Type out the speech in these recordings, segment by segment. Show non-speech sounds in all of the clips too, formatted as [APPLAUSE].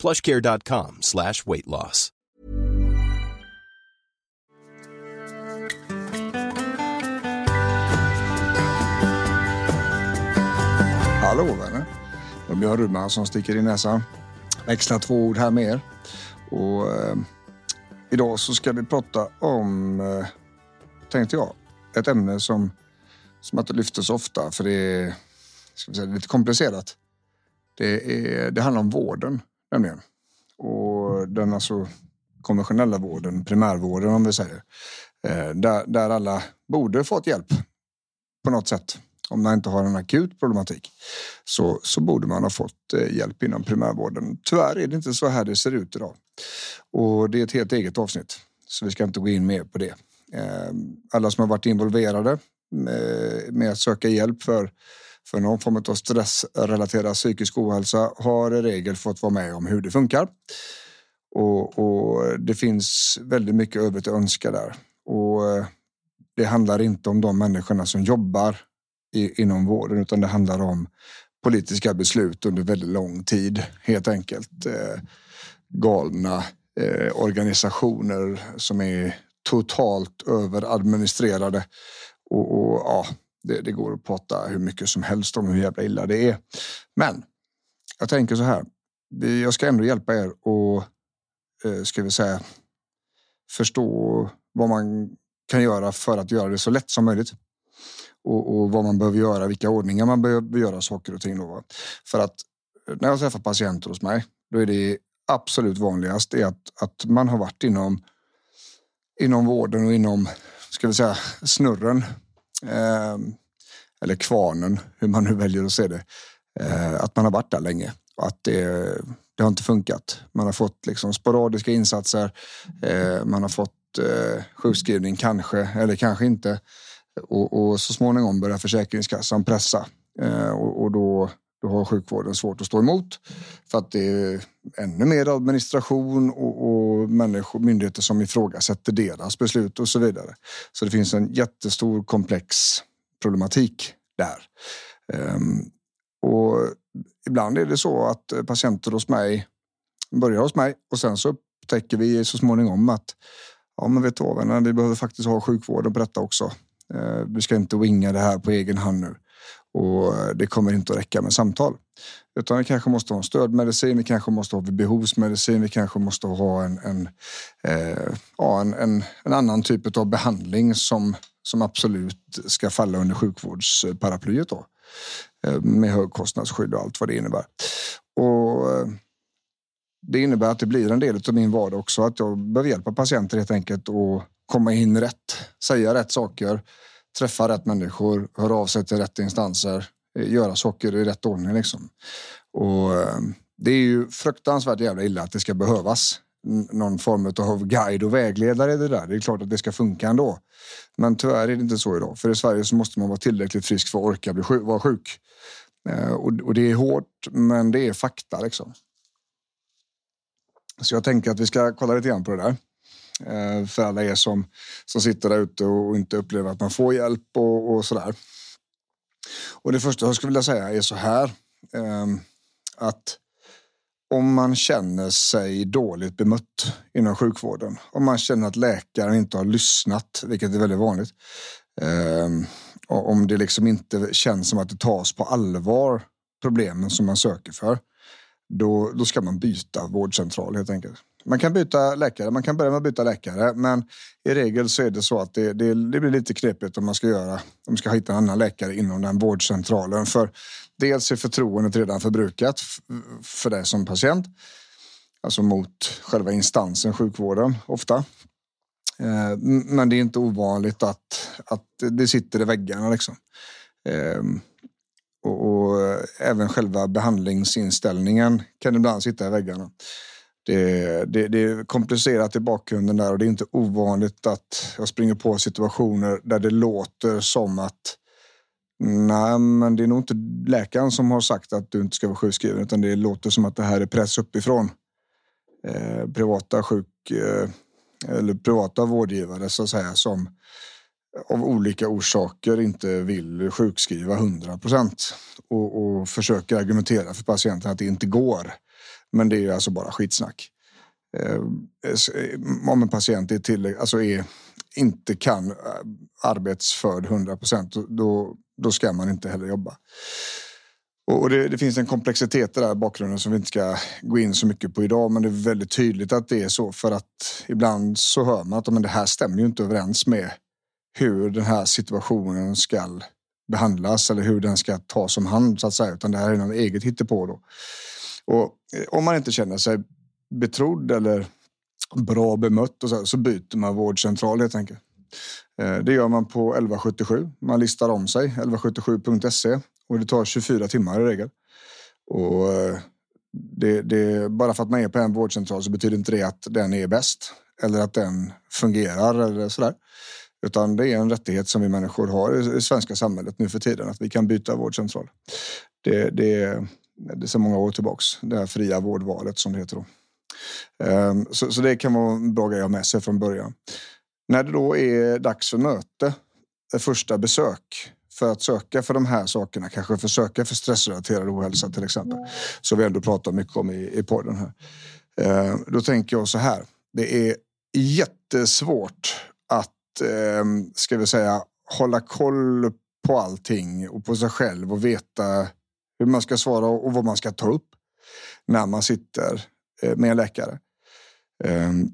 plushcare.com slash weight loss. Hallå vänner. Det är Björn Rudman som sticker i näsan. Växla två ord här med er. Och, eh, idag så ska vi prata om, eh, tänkte jag, ett ämne som, som inte lyfter så ofta för det är ska vi säga, lite komplicerat. Det, är, det handlar om vården nämligen. Och den alltså konventionella vården, primärvården om vi säger. Eh, där, där alla borde fått hjälp på något sätt. Om man inte har en akut problematik så, så borde man ha fått eh, hjälp inom primärvården. Tyvärr är det inte så här det ser ut idag. Och det är ett helt eget avsnitt. Så vi ska inte gå in mer på det. Eh, alla som har varit involverade med att söka hjälp för för någon form av stressrelaterad psykisk ohälsa har i regel fått vara med om hur det funkar. Och, och det finns väldigt mycket övrigt att önska där. Och eh, det handlar inte om de människorna som jobbar i, inom vården utan det handlar om politiska beslut under väldigt lång tid helt enkelt. Eh, galna eh, organisationer som är totalt överadministrerade och, och ja, det, det, går att prata hur mycket som helst om hur jävla illa det är. Men jag tänker så här. Jag ska ändå hjälpa er och eh, ska vi säga förstå vad man kan göra för att göra det så lätt som möjligt. Och, och vad man behöver göra, vilka ordningar man behöver göra saker och ting. Då. För att eh, när jag träffar patienter hos mig, då är det absolut vanligast är att, att man har varit inom, inom vården och inom, ska vi säga, snurren Ehm, eller kvarnen, hur man nu väljer att se det, ehm, att man har varit där länge och att det, det har inte funkat. Man har fått liksom sporadiska insatser, ehm, man har fått eh, sjukskrivning kanske, eller kanske inte. Och, och så småningom börjar Försäkringskassan pressa och, och då då har sjukvården svårt att stå emot för att det är ännu mer administration och, och människor, myndigheter som ifrågasätter deras beslut och så vidare. Så det finns en jättestor komplex problematik där. Um, och ibland är det så att patienter hos mig börjar hos mig och sen så upptäcker vi så småningom att ja, men vet du vad, vi behöver faktiskt ha sjukvården på detta också. Ehm, vi ska inte winga det här på egen hand nu. Och eh, det kommer inte att räcka med samtal. Utan vi kanske måste ha en stödmedicin, vi kanske måste ha behovsmedicin, vi kanske måste ha en, en, eh, ja, en, en, en, annan typ av behandling som, som absolut ska falla under sjukvårdsparaplyet. Då. Eh, med högkostnadsskydd och allt vad det innebär. Och eh, det innebär att det blir en del av min vardag också. Att jag behöver hjälpa patienter helt enkelt att komma in rätt, säga rätt saker, träffa rätt människor, höra av sig till rätt instanser, eh, göra saker i rätt ordning. Liksom. Och, eh, det är ju fruktansvärt jävla illa att det ska behövas någon form av guide och vägledare i det där. Det är klart att det ska funka ändå. Men tyvärr är det inte så idag. För i Sverige så måste man vara tillräckligt frisk för att orka bli sjuk, vara sjuk. Eh, och, det är hårt, men det är fakta liksom. Så jag tänker att vi ska kolla lite grann på det där. Eh, för alla er som, som sitter där ute och inte upplever att man får hjälp och, och sådär. Och det första jag skulle vilja säga är så här. Ehm, att om man känner sig dåligt bemött inom sjukvården, om man känner att läkaren inte har lyssnat, vilket är väldigt vanligt, ehm, och om det liksom inte känns som att det tas på allvar, problemen som man söker för, då, då ska man byta vårdcentral helt enkelt. Man kan byta läkare, man kan börja med att byta läkare, men i regel så är det så att det, det, det blir lite knepigt om man ska göra, om man ska hitta en annan läkare inom den vårdcentralen. För dels är förtroendet redan förbrukat för dig som patient, alltså mot själva instansen sjukvården ofta. Eh, men det är inte ovanligt att, att det sitter i väggarna liksom. Ehm, och, och eh, även själva behandlingsinställningen kan ibland sitta i väggarna det, det, det, är komplicerat i bakgrunden där och det är inte ovanligt att jag springer på situationer där det låter som att Nej, men det är nog inte läkaren som har sagt att du inte ska vara sjukskriven utan det låter som att det här är press uppifrån. Eh, privata sjuk eh, eller privata vårdgivare så att säga som av olika orsaker inte vill sjukskriva 100 procent och, och försöker argumentera för patienten att det inte går. Men det är ju alltså bara skitsnack. Eh, eh, om en patient är till, alltså är, inte kan eh, arbetsförd 100 procent, då, då ska man inte heller jobba. Och det, det, finns en komplexitet i där bakgrunden som vi inte ska gå in så mycket på idag, men det är väldigt tydligt att det är så för att ibland så hör man att men det här stämmer ju inte överens med hur den här situationen ska behandlas eller hur den ska tas om hand så att säga, utan det här är något eget hittepå då. Och eh, om man inte känner sig betrodd eller bra bemött och så, så byter man vårdcentral helt enkelt. Eh, det gör man på 1177. Man listar om sig, 1177.se och det tar 24 timmar i regel. Och eh, det, det, bara för att man är på en vårdcentral så betyder inte det att den är bäst eller att den fungerar eller sådär. Utan det är en rättighet som vi människor har i det svenska samhället nu för tiden, att vi kan byta vårdcentral. Det, det, det är så många år tillbaks, det här fria vårdvalet som det heter då. Ehm, så, så det kan vara en bra grej att ha med sig från början. När det då är dags för möte, eh, första besök, för att söka för de här sakerna, kanske för söka för stressrelaterad ohälsa till exempel, som vi ändå pratar mycket om i, i podden här. Ehm, då tänker jag så här, det är jättesvårt att, ehm, ska vi säga, hålla koll på allting och på sig själv och veta hur man ska svara och vad man ska ta upp när man sitter eh, med en läkare. Ehm,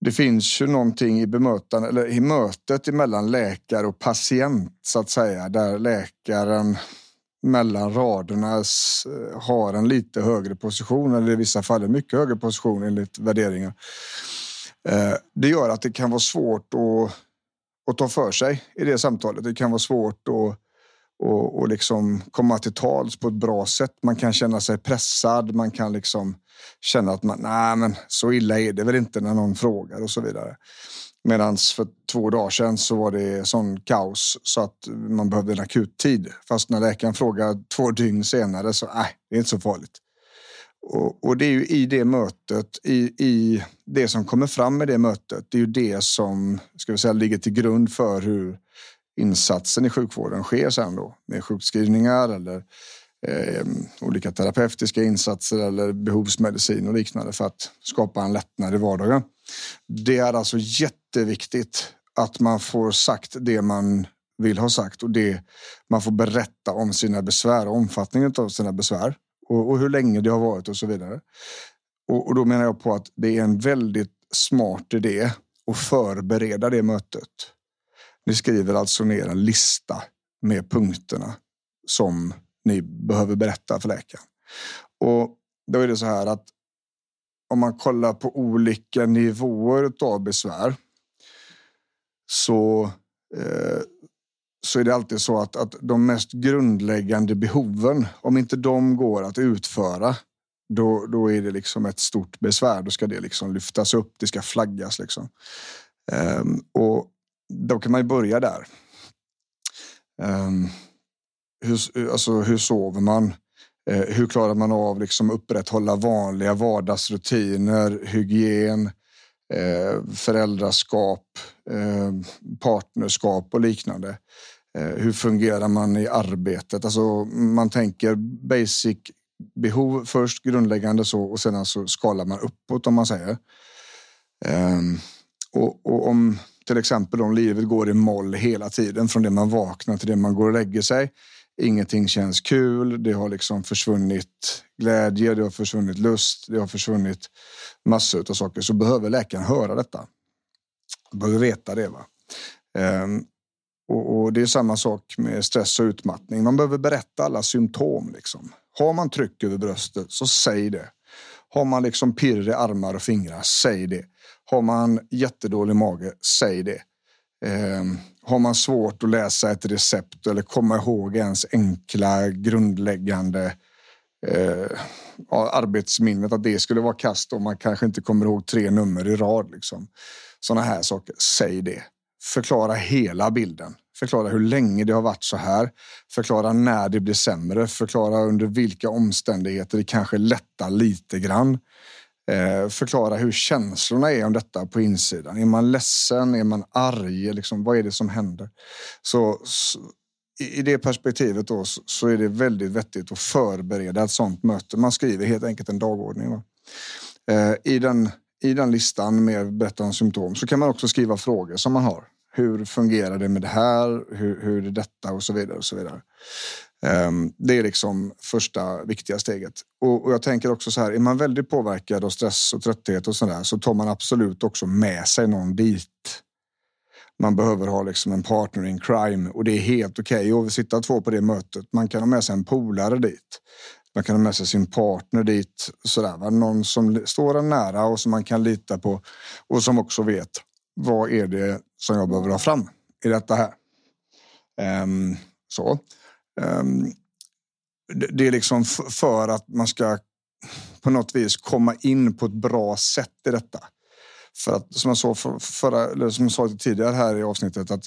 det finns ju någonting i bemötande eller i mötet mellan läkare och patient så att säga, där läkaren mellan raderna eh, har en lite högre position eller i vissa fall en mycket högre position enligt värderingar. Eh, det gör att det kan vara svårt att, att ta för sig i det samtalet. Det kan vara svårt att och, och liksom komma till tals på ett bra sätt. Man kan känna sig pressad. Man kan liksom känna att man, nej, men så illa är det väl inte när någon frågar och så vidare. Medan för två dagar sedan så var det sån kaos så att man behövde en akut tid. Fast när läkaren frågar två dygn senare så nej, det är inte så farligt. Och, och, det är ju i det mötet, i, i det som kommer fram i det mötet, det är ju det som ska vi säga, ligger till grund för hur insatsen i sjukvården sker sen då med sjukskrivningar eller eh, olika terapeutiska insatser eller behovsmedicin och liknande för att skapa en lättnad i vardagen. Det är alltså jätteviktigt att man får sagt det man vill ha sagt och det man får berätta om sina besvär och omfattningen av sina besvär och, och hur länge det har varit och så vidare. Och, och då menar jag på att det är en väldigt smart idé att förbereda det mötet ni skriver alltså ner en lista med punkterna som ni behöver berätta för läkaren. Och då är det så här att om man kollar på olika nivåer av besvär så, eh, så är det alltid så att, att de mest grundläggande behoven, om inte de går att utföra, då, då är det liksom ett stort besvär. Då ska det liksom lyftas upp, det ska flaggas. Liksom. Eh, och då kan man ju börja där. Um, hur, alltså, hur sover man? Uh, hur klarar man av liksom upprätthålla vanliga vardagsrutiner, hygien, uh, föräldraskap, uh, partnerskap och liknande? Eh, hur fungerar man i arbetet? Alltså, man tänker basic behov först, grundläggande så och sedan så skalar man uppåt om man säger. Um, och, och om till exempel om livet går i moll hela tiden från det man vaknar till det man går och lägger sig. Ingenting känns kul. Det har liksom försvunnit glädje, det har försvunnit lust, det har försvunnit massor av saker. Så behöver läkaren höra detta. Behöver veta det. Va? Um, och, och, det är samma sak med stress och utmattning. Man behöver berätta alla symptom. Liksom. Har man tryck över bröstet så säg det. Har man liksom pirr i armar och fingrar, säg det. Har man jättedålig mage, säg det. Eh, har man svårt att läsa ett recept eller komma ihåg ens enkla grundläggande eh, arbetsminnet att det skulle vara kast och man kanske inte kommer ihåg tre nummer i rad. Liksom. Sådana här saker, säg det. Förklara hela bilden. Förklara hur länge det har varit så här. Förklara när det blir sämre. Förklara under vilka omständigheter det kanske lättar lite grann. Eh, förklara hur känslorna är om detta på insidan. Är man ledsen? Är man arg? Liksom, vad är det som händer? Så, så i det perspektivet då, så är det väldigt vettigt att förbereda ett sånt möte. Man skriver helt enkelt en dagordning. Eh, I, den, I den listan med berättande om symptom så kan man också skriva frågor som man har. Hur fungerar det med det här? Hur, hur är detta? Och så vidare. och så vidare. Ehm, det är liksom första viktiga steget. Och, och, jag tänker också så här, är man väldigt påverkad av stress och trötthet och sådär så tar man absolut också med sig någon dit. Man behöver ha liksom en partner in crime och det är helt okej okay att sitta två på det mötet. Man kan ha med sig en polare dit. Man kan ha med sig sin partner dit. Sådär, va? Någon som står en nära och som man kan lita på och som också vet vad är det som jag behöver ha fram i detta här. Um, så. Ehm, det, är liksom för att man ska på något vis komma in på ett bra sätt i detta. För att som jag sa, för, förra, eller som jag sa tidigare här i avsnittet att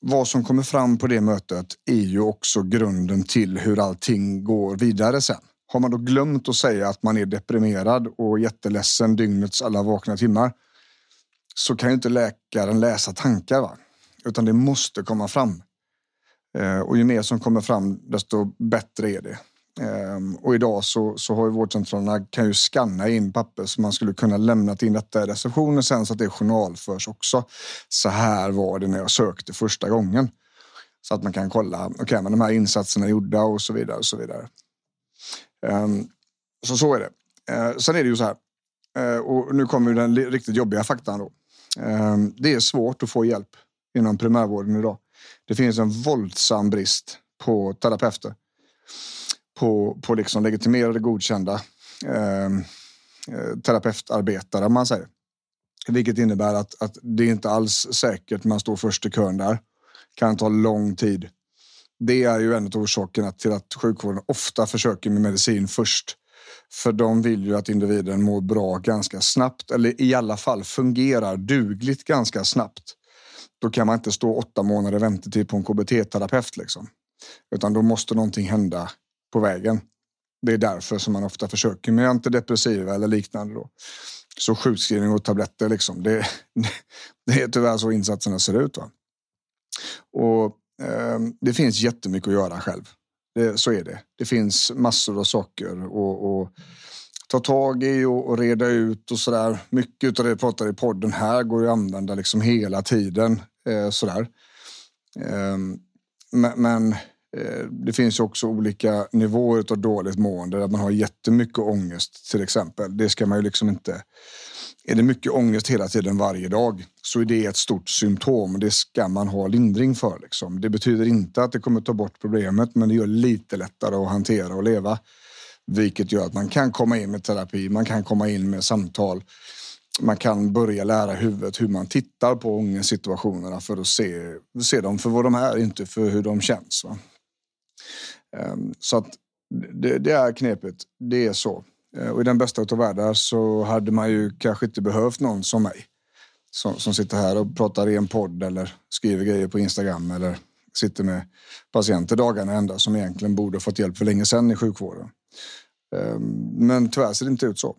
vad som kommer fram på det mötet är ju också grunden till hur allting går vidare sen. Har man då glömt att säga att man är deprimerad och jätteledsen dygnets alla vakna timmar så kan ju inte läkaren läsa tankar. Va? Utan det måste komma fram. Eh, och ju mer som kommer fram, desto bättre är det. Ehm, och idag så, så har ju vårdcentralerna kan ju skanna in papper så man skulle kunna lämna in detta i receptionen sen så att det journalförs också. Så här var det när jag sökte första gången. Så att man kan kolla, okej, okay, men de här insatserna är gjorda och så vidare och så vidare. Ehm, så så är det. Eh, sen är det ju så här, eh, och nu kommer den riktigt jobbiga faktan då. Ehm, det är svårt att få hjälp inom primärvården idag. Det finns en våldsam brist på terapeuter. På, på liksom legitimerade, godkända ehm, eh, terapeutarbetare, om man säger. Vilket innebär att, att det är inte alls säkert man står först i kön där. Kan ta lång tid. Det är ju en av orsakerna till att sjukvården ofta försöker med medicin först för de vill ju att individen mår bra ganska snabbt eller i alla fall fungerar dugligt ganska snabbt. Då kan man inte stå åtta månader väntetid på en KBT-terapeut liksom. Utan då måste någonting hända på vägen. Det är därför som man ofta försöker med antidepressiva eller liknande. Då. Så sjukskrivning och tabletter, liksom, det, [LAUGHS] det är tyvärr så insatserna ser ut. Va? Och eh, Det finns jättemycket att göra själv. Det, så är det. Det finns massor av saker att ta tag i och, och reda ut och sådär. Mycket av det vi pratar i podden här går ju att använda liksom hela tiden. Eh, sådär. Eh, men, men eh, det finns ju också olika nivåer av dåligt mående där man har jättemycket ångest till exempel. Det ska man ju liksom inte är det mycket ångest hela tiden varje dag så är det ett stort symptom. Det ska man ha lindring för. Liksom. Det betyder inte att det kommer ta bort problemet men det gör det lite lättare att hantera och leva. Vilket gör att man kan komma in med terapi, man kan komma in med samtal. Man kan börja lära huvudet hur man tittar på ångestsituationerna för att se, se dem för vad de är, inte för hur de känns. Va? Ehm, så att det, det är knepigt, det är så. Eh, och i den bästa av världar så hade man ju kanske inte behövt någon som mig. Som, som sitter här och pratar i en podd eller skriver grejer på Instagram eller sitter med patienter dagarna ända som egentligen borde fått hjälp för länge sedan i sjukvården. Ehm, men tyvärr ser det inte ut så.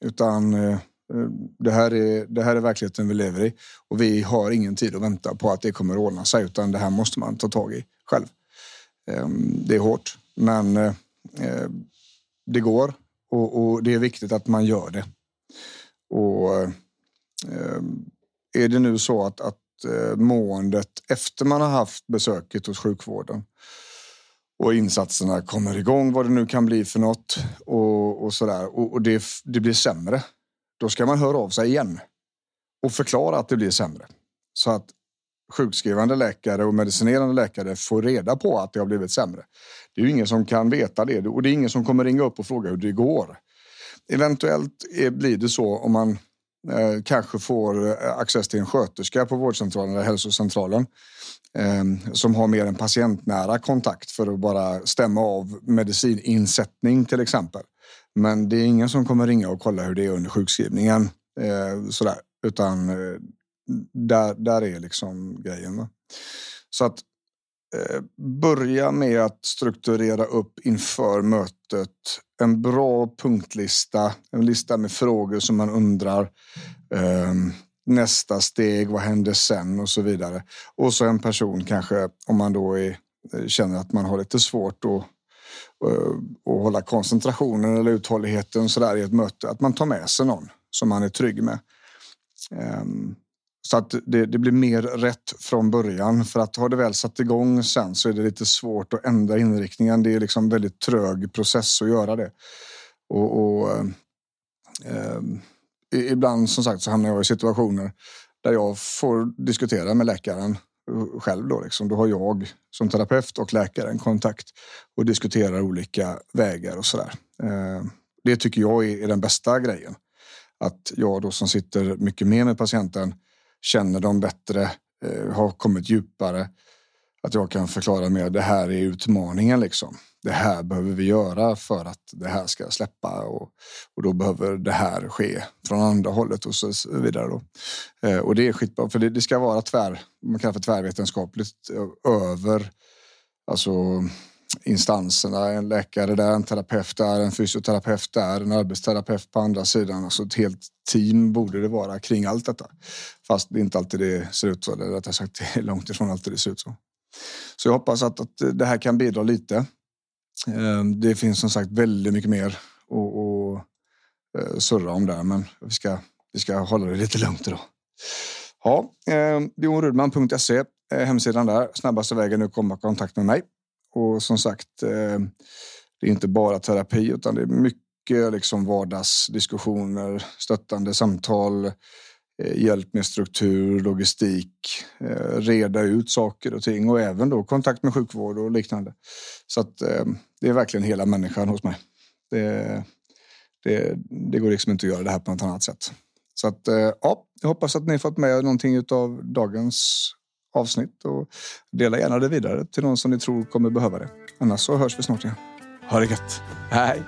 Utan eh, eh, det här, är, det här är verkligheten vi lever i och vi har ingen tid att vänta på att det kommer att ordna sig utan det här måste man ta tag i själv. Ehm, det är hårt, men eh, det går och, och, det är viktigt att man gör det. Och ehm, är det nu så att, att Eh, måendet efter man har haft besöket hos sjukvården och insatserna kommer igång, vad det nu kan bli för något och, och där och, och det, det blir sämre. Då ska man höra av sig igen och förklara att det blir sämre så att sjukskrivande läkare och medicinerande läkare får reda på att det har blivit sämre. Det är ju ingen som kan veta det och det är ingen som kommer ringa upp och fråga hur det går. Eventuellt eh, blir det så om man eh, kanske får eh, access till en sköterska på vårdcentralen eller hälsocentralen eh, som har mer en patientnära kontakt för att bara stämma av medicininsättning till exempel. Men det är ingen som kommer ringa och kolla hur det är under sjukskrivningen. Eh, sådär. Utan eh, där, där är liksom grejen. Va? Så att Eh, börja med att strukturera upp inför mötet en bra punktlista, en lista med frågor som man undrar. Eh, nästa steg, vad händer sen och så vidare. Och så en person kanske, om man då är, eh, känner att man har lite svårt att eh, och hålla koncentrationen eller uthålligheten så där i ett möte, att man tar med sig någon som man är trygg med. Ehm, så att det, det, blir mer rätt från början. För att har det väl satt igång sen så är det lite svårt att ändra inriktningen. Det är liksom väldigt trög process att göra det. Och, och eh, eh ibland som sagt så hamnar jag i situationer där jag får diskutera med läkaren själv. Då, liksom. då har jag som terapeut och läkaren kontakt och diskuterar olika vägar och sådär. Eh, det tycker jag är den bästa grejen. Att jag då som sitter mycket mer med patienten känner dem bättre, eh, har kommit djupare. Att jag kan förklara mer, det här är utmaningen liksom. Det här behöver vi göra för att det här ska släppa och, och då behöver det här ske från andra hållet och så vidare. Då. Eh, och det är skitbra, för det, det ska vara tvär, man kallar för tvärvetenskapligt över alltså instanserna. En läkare där, en terapeut där, en fysioterapeut där, en arbetsterapeut på andra sidan. Alltså ett helt team borde det vara kring allt detta. Fast det inte alltid det ser ut så, eller rättare sagt det är långt ifrån alltid det ser ut så. Så jag hoppas att, att det här kan bidra lite. Eh, det finns som sagt väldigt mycket mer att eh, surra om där, men vi ska, vi ska hålla det lite lugnt idag. Ja, eh, bjornrudman.se eh, hemsidan där. Snabbaste vägen att komma i kontakt med mig. Och som sagt, eh, det är inte bara terapi utan det är mycket liksom vardagsdiskussioner, stöttande samtal, eh, hjälp med struktur, logistik, eh, reda ut saker och ting och även då kontakt med sjukvård och liknande. Så att det är verkligen hela människan hos mig. Det, det, det går liksom inte att göra det här på något annat sätt. Så att ja, jag hoppas att ni fått med någonting av dagens avsnitt och dela gärna det vidare till någon som ni tror kommer behöva det. Annars så hörs vi snart igen. Ha det gött. Hej!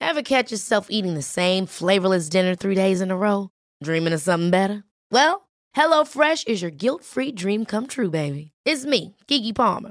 Have catch yourself eating the same flavorless dinner three days in a row? Dreaming of something better? Well, HelloFresh is your guilt-free dream come true, baby. It's me, Gigi Palmer.